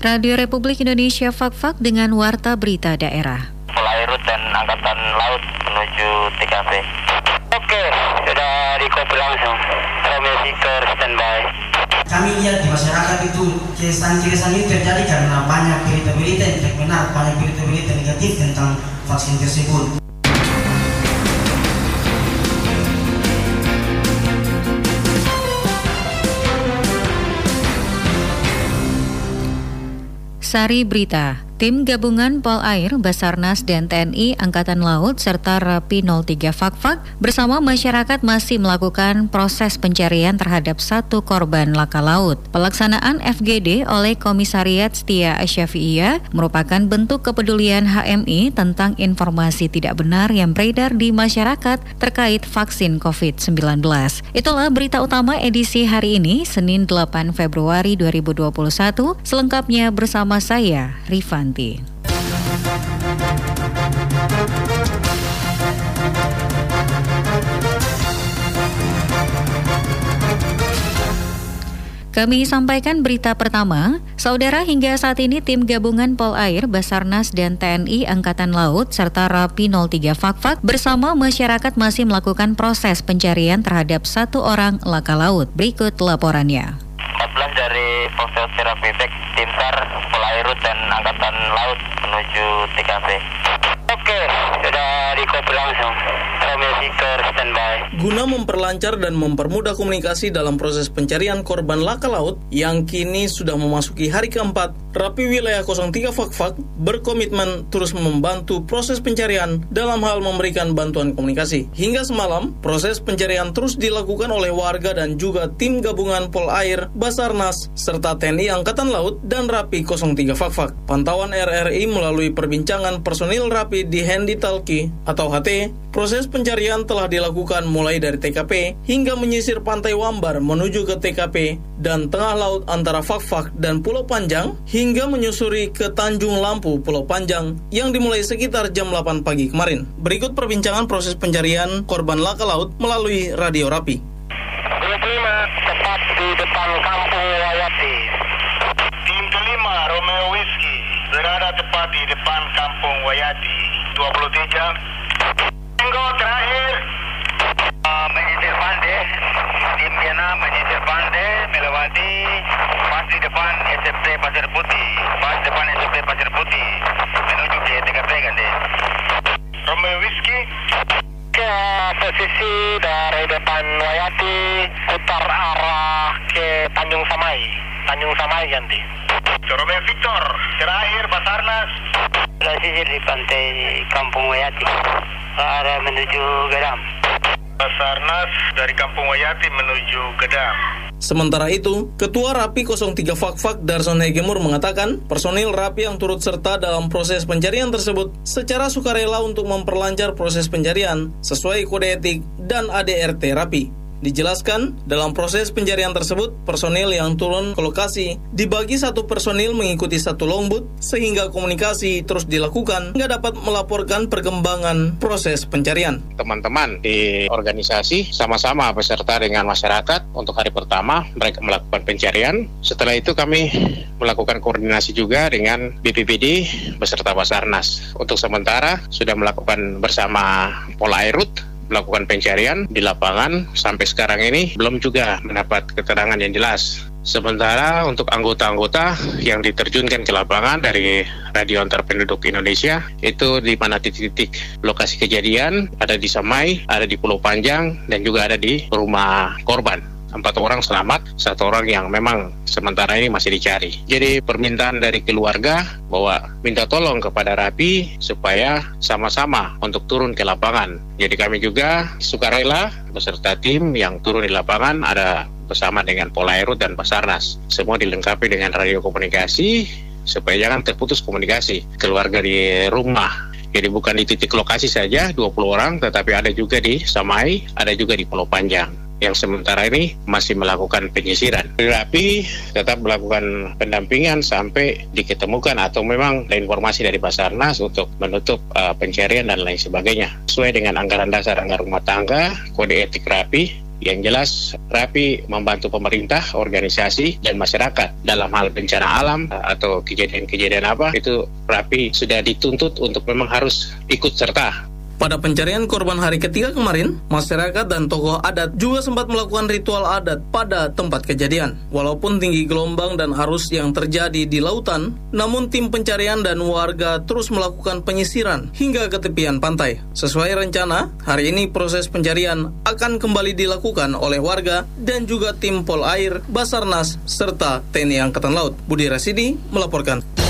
Radio Republik Indonesia Fakfak dengan Warta Berita Daerah. Polairut dan Angkatan Laut menuju TKP. Oke, sudah di kopi langsung. Romeo Victor standby. Kami lihat di masyarakat itu kesan-kesan itu terjadi karena banyak berita-berita yang tidak benar, banyak berita-berita negatif tentang vaksin tersebut. Sari Berita Tim gabungan Polair, Basarnas, dan TNI Angkatan Laut serta Rapi 03 Fakfak bersama masyarakat masih melakukan proses pencarian terhadap satu korban laka laut. Pelaksanaan FGD oleh Komisariat Setia Syafi'iyah merupakan bentuk kepedulian HMI tentang informasi tidak benar yang beredar di masyarakat terkait vaksin COVID-19. Itulah berita utama edisi hari ini, Senin 8 Februari 2021, selengkapnya bersama saya, Rifan nanti. Kami sampaikan berita pertama, saudara hingga saat ini tim gabungan Polair, Basarnas, dan TNI Angkatan Laut serta Rapi 03 Fakfak bersama masyarakat masih melakukan proses pencarian terhadap satu orang laka laut. Berikut laporannya. 14 dari Polsek Sirapipek, Tim SAR, Polairut, dan Angkatan Laut menuju TKP. Guna memperlancar dan mempermudah komunikasi dalam proses pencarian korban laka laut yang kini sudah memasuki hari keempat, Rapi Wilayah 03 Fakfak berkomitmen terus membantu proses pencarian dalam hal memberikan bantuan komunikasi. Hingga semalam, proses pencarian terus dilakukan oleh warga dan juga tim gabungan Pol Air, Basarnas, serta TNI Angkatan Laut dan Rapi 03 Fakfak. Pantauan RRI melalui perbincangan personil Rapi di Handy Talki atau HT, proses pencarian telah dilakukan mulai dari TKP hingga menyisir pantai Wambar menuju ke TKP dan tengah laut antara Fakfak dan Pulau Panjang hingga menyusuri ke Tanjung Lampu Pulau Panjang yang dimulai sekitar jam 8 pagi kemarin. Berikut perbincangan proses pencarian korban laka laut melalui Radio Rapi. 25 tepat di depan kampung Wayati. Tim kelima Romeo Whisky berada tepat di depan kampung Wayati. 23. Tenggo terakhir. Uh, menyisir pantai. Tim Vietnam menyisir pantai melewati pas di depan SFT Pasir Putih. Pas depan SFT Pasir Putih. Menuju ke TKP deh. Romeo Whisky. Ke posisi dari depan Wayati putar arah ke Tanjung Samai. Tanjung Samai ganti. Romeo Victor. Terakhir Basarnas. Sudah sisir di pantai Kampung Wayati. Arah menuju Gadam. Basarnas dari Kampung Wayati menuju Gedang. Sementara itu, Ketua Rapi 03 Fakfak Darson Hegemur mengatakan personil Rapi yang turut serta dalam proses pencarian tersebut secara sukarela untuk memperlancar proses pencarian sesuai kode etik dan ADRT Rapi. Dijelaskan, dalam proses pencarian tersebut, personil yang turun ke lokasi dibagi satu personil mengikuti satu longboat sehingga komunikasi terus dilakukan hingga dapat melaporkan perkembangan proses pencarian. Teman-teman di organisasi sama-sama beserta dengan masyarakat untuk hari pertama mereka melakukan pencarian. Setelah itu kami melakukan koordinasi juga dengan BPBD beserta Basarnas. Untuk sementara sudah melakukan bersama Polairut melakukan pencarian di lapangan sampai sekarang ini belum juga mendapat keterangan yang jelas. Sementara untuk anggota-anggota yang diterjunkan ke lapangan dari Radio Antar Penduduk Indonesia itu di mana titik-titik lokasi kejadian ada di Samai, ada di Pulau Panjang dan juga ada di rumah korban empat orang selamat, satu orang yang memang sementara ini masih dicari. Jadi permintaan dari keluarga bahwa minta tolong kepada Rapi supaya sama-sama untuk turun ke lapangan. Jadi kami juga sukarela beserta tim yang turun di lapangan ada bersama dengan Polairut dan Basarnas. Semua dilengkapi dengan radio komunikasi supaya jangan terputus komunikasi keluarga di rumah jadi bukan di titik lokasi saja 20 orang, tetapi ada juga di Samai, ada juga di Pulau Panjang yang sementara ini masih melakukan penyisiran. Rapi tetap melakukan pendampingan sampai diketemukan atau memang ada informasi dari Basarnas untuk menutup uh, pencarian dan lain sebagainya. Sesuai dengan anggaran dasar anggaran rumah tangga, kode etik Rapi, Yang jelas Rapi membantu pemerintah, organisasi, dan masyarakat dalam hal bencana alam atau kejadian-kejadian apa itu Rapi sudah dituntut untuk memang harus ikut serta pada pencarian korban hari ketiga kemarin, masyarakat dan tokoh adat juga sempat melakukan ritual adat pada tempat kejadian. Walaupun tinggi gelombang dan arus yang terjadi di lautan, namun tim pencarian dan warga terus melakukan penyisiran hingga ke tepian pantai. Sesuai rencana, hari ini proses pencarian akan kembali dilakukan oleh warga dan juga tim Pol Air, Basarnas, serta TNI Angkatan Laut. Budi Rasidi melaporkan.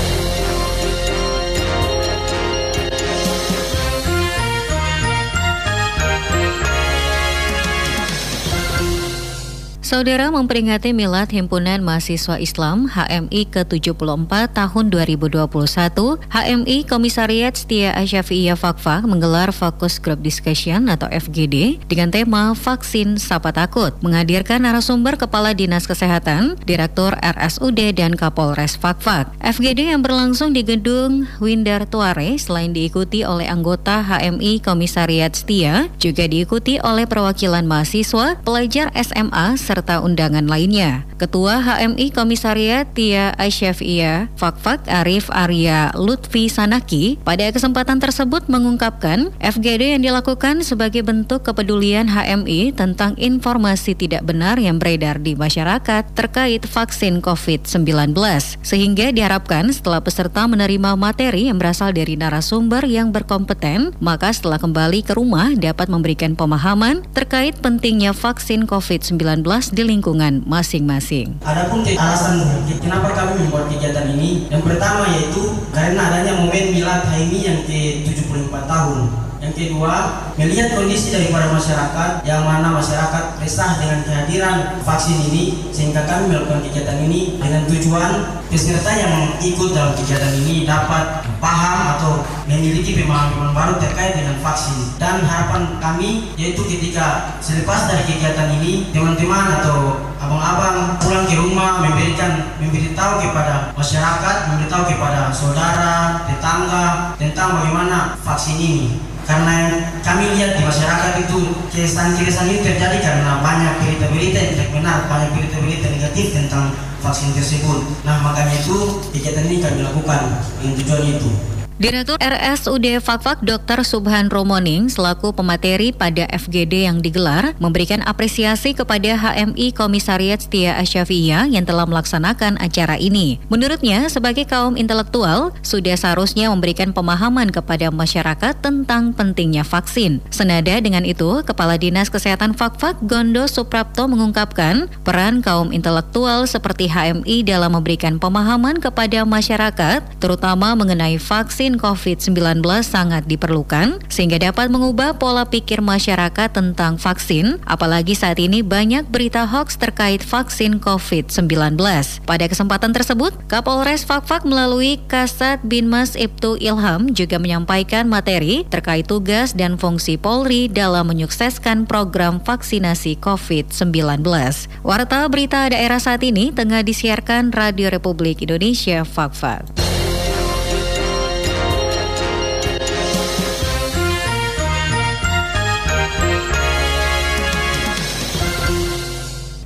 Saudara memperingati Milad Himpunan Mahasiswa Islam HMI ke-74 tahun 2021, HMI Komisariat Setia Asyafiyah Fakfak menggelar Fokus Group Discussion atau FGD dengan tema Vaksin Sapa Takut, menghadirkan narasumber Kepala Dinas Kesehatan, Direktur RSUD dan Kapolres Fakfak. FGD yang berlangsung di gedung Windar Tuare selain diikuti oleh anggota HMI Komisariat Setia, juga diikuti oleh perwakilan mahasiswa, pelajar SMA, serta serta undangan lainnya. Ketua HMI Komisariat Tia Aisyafia Fakfak Arif Arya Lutfi Sanaki pada kesempatan tersebut mengungkapkan FGD yang dilakukan sebagai bentuk kepedulian HMI tentang informasi tidak benar yang beredar di masyarakat terkait vaksin COVID-19 sehingga diharapkan setelah peserta menerima materi yang berasal dari narasumber yang berkompeten maka setelah kembali ke rumah dapat memberikan pemahaman terkait pentingnya vaksin COVID-19 di lingkungan masing-masing. Adapun alasan kenapa kami membuat kegiatan ini, yang pertama yaitu karena adanya momen Milad HMI yang ke-74 tahun. Yang kedua, melihat kondisi daripada masyarakat yang mana masyarakat resah dengan kehadiran vaksin ini sehingga kami melakukan kegiatan ini dengan tujuan peserta yang ikut dalam kegiatan ini dapat paham atau memiliki pemahaman baru terkait dengan vaksin. Dan harapan kami yaitu ketika selepas dari kegiatan ini teman-teman atau abang-abang pulang ke rumah memberikan memberitahu kepada masyarakat memberitahu kepada saudara tetangga tentang bagaimana vaksin ini karena kami lihat di masyarakat itu kesan-kesan ini terjadi karena banyak berita-berita yang tidak benar, banyak berita-berita negatif tentang vaksin tersebut. Nah makanya itu kegiatan ini kami lakukan dengan tujuan itu. Direktur RSUD Fakfak Dr. Subhan Romoning selaku pemateri pada FGD yang digelar memberikan apresiasi kepada HMI Komisariat Setia Asyafiyah yang telah melaksanakan acara ini. Menurutnya, sebagai kaum intelektual, sudah seharusnya memberikan pemahaman kepada masyarakat tentang pentingnya vaksin. Senada dengan itu, Kepala Dinas Kesehatan Fakfak Gondo Suprapto mengungkapkan peran kaum intelektual seperti HMI dalam memberikan pemahaman kepada masyarakat, terutama mengenai vaksin vaksin COVID-19 sangat diperlukan sehingga dapat mengubah pola pikir masyarakat tentang vaksin, apalagi saat ini banyak berita hoax terkait vaksin COVID-19. Pada kesempatan tersebut, Kapolres Fakfak melalui Kasat Binmas Ibtu Ilham juga menyampaikan materi terkait tugas dan fungsi Polri dalam menyukseskan program vaksinasi COVID-19. Warta berita daerah saat ini tengah disiarkan Radio Republik Indonesia Fakfak.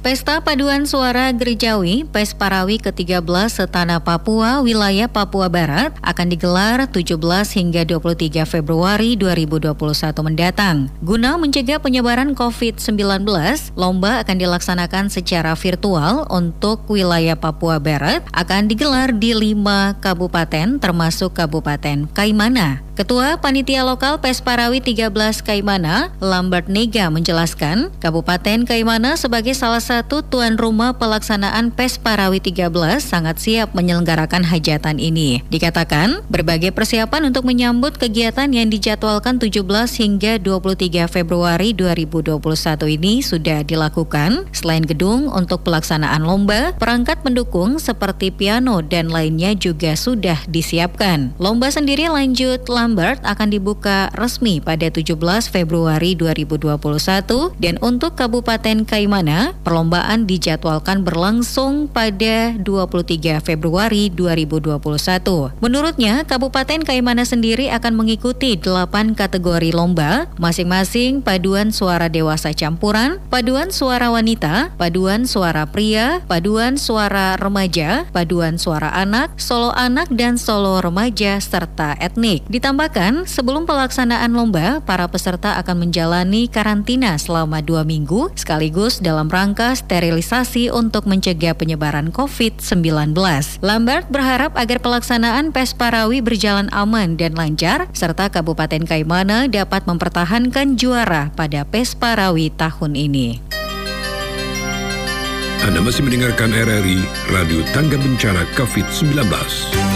Pesta Paduan Suara Gerejawi PES Parawi ke-13 Setana Papua Wilayah Papua Barat akan digelar 17 hingga 23 Februari 2021 mendatang. Guna mencegah penyebaran COVID-19, lomba akan dilaksanakan secara virtual untuk wilayah Papua Barat akan digelar di lima kabupaten termasuk Kabupaten Kaimana. Ketua Panitia Lokal PES Parawi 13 Kaimana, Lambert Nega menjelaskan, Kabupaten Kaimana sebagai salah satu tuan rumah pelaksanaan PES Parawi 13 sangat siap menyelenggarakan hajatan ini. Dikatakan, berbagai persiapan untuk menyambut kegiatan yang dijadwalkan 17 hingga 23 Februari 2021 ini sudah dilakukan. Selain gedung untuk pelaksanaan lomba, perangkat pendukung seperti piano dan lainnya juga sudah disiapkan. Lomba sendiri lanjut Lambert akan dibuka resmi pada 17 Februari 2021 dan untuk Kabupaten Kaimana, perlombaan perlombaan dijadwalkan berlangsung pada 23 Februari 2021. Menurutnya, Kabupaten Kaimana sendiri akan mengikuti 8 kategori lomba, masing-masing paduan suara dewasa campuran, paduan suara wanita, paduan suara pria, paduan suara remaja, paduan suara anak, solo anak dan solo remaja serta etnik. Ditambahkan, sebelum pelaksanaan lomba, para peserta akan menjalani karantina selama dua minggu sekaligus dalam rangka sterilisasi untuk mencegah penyebaran COVID-19. Lambert berharap agar pelaksanaan PES Parawi berjalan aman dan lancar, serta Kabupaten Kaimana dapat mempertahankan juara pada PES Parawi tahun ini. Anda masih mendengarkan RRI Radio Tangga Bencana COVID-19.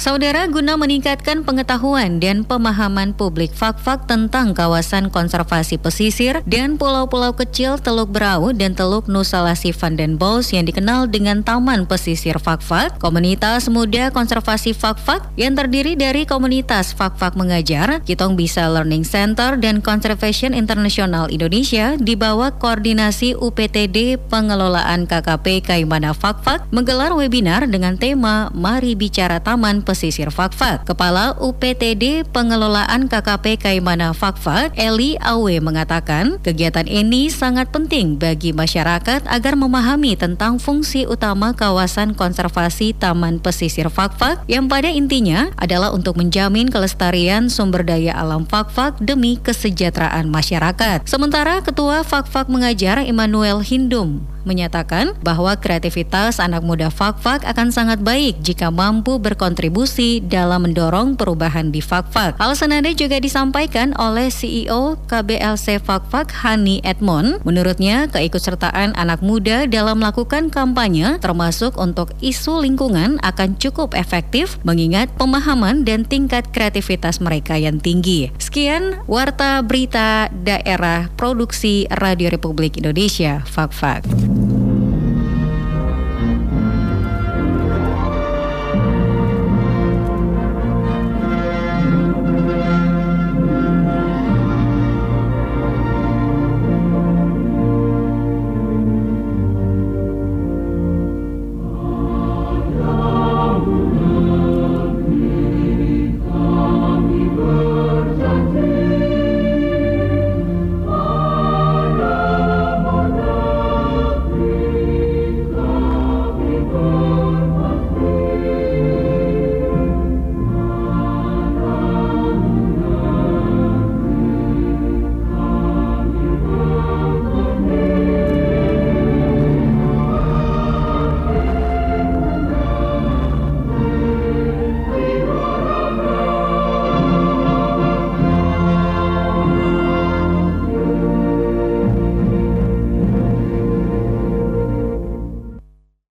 Saudara, guna meningkatkan pengetahuan dan pemahaman publik fak-fak tentang kawasan konservasi pesisir dan pulau-pulau kecil Teluk Berau dan Teluk Nusa Van den Bosch yang dikenal dengan Taman Pesisir Fak-Fak, komunitas muda konservasi fak-fak yang terdiri dari komunitas fak-fak mengajar, Kitong Bisa Learning Center dan Conservation International Indonesia di bawah koordinasi UPTD Pengelolaan KKP Kaimana Fak-Fak menggelar webinar dengan tema Mari Bicara Taman Fakfak. Kepala UPTD Pengelolaan KKP Kaimana Fakfak, Eli Awe mengatakan, kegiatan ini sangat penting bagi masyarakat agar memahami tentang fungsi utama kawasan konservasi Taman Pesisir Fakfak yang pada intinya adalah untuk menjamin kelestarian sumber daya alam Fakfak demi kesejahteraan masyarakat. Sementara Ketua Fakfak Mengajar Immanuel Hindum menyatakan bahwa kreativitas anak muda Fakfak akan sangat baik jika mampu berkontribusi dalam mendorong perubahan di Fakfak. Hal senada juga disampaikan oleh CEO KBLC Fakfak Hani Edmond. Menurutnya, keikutsertaan anak muda dalam melakukan kampanye termasuk untuk isu lingkungan akan cukup efektif mengingat pemahaman dan tingkat kreativitas mereka yang tinggi. Sekian Warta Berita Daerah Produksi Radio Republik Indonesia, Fakfak.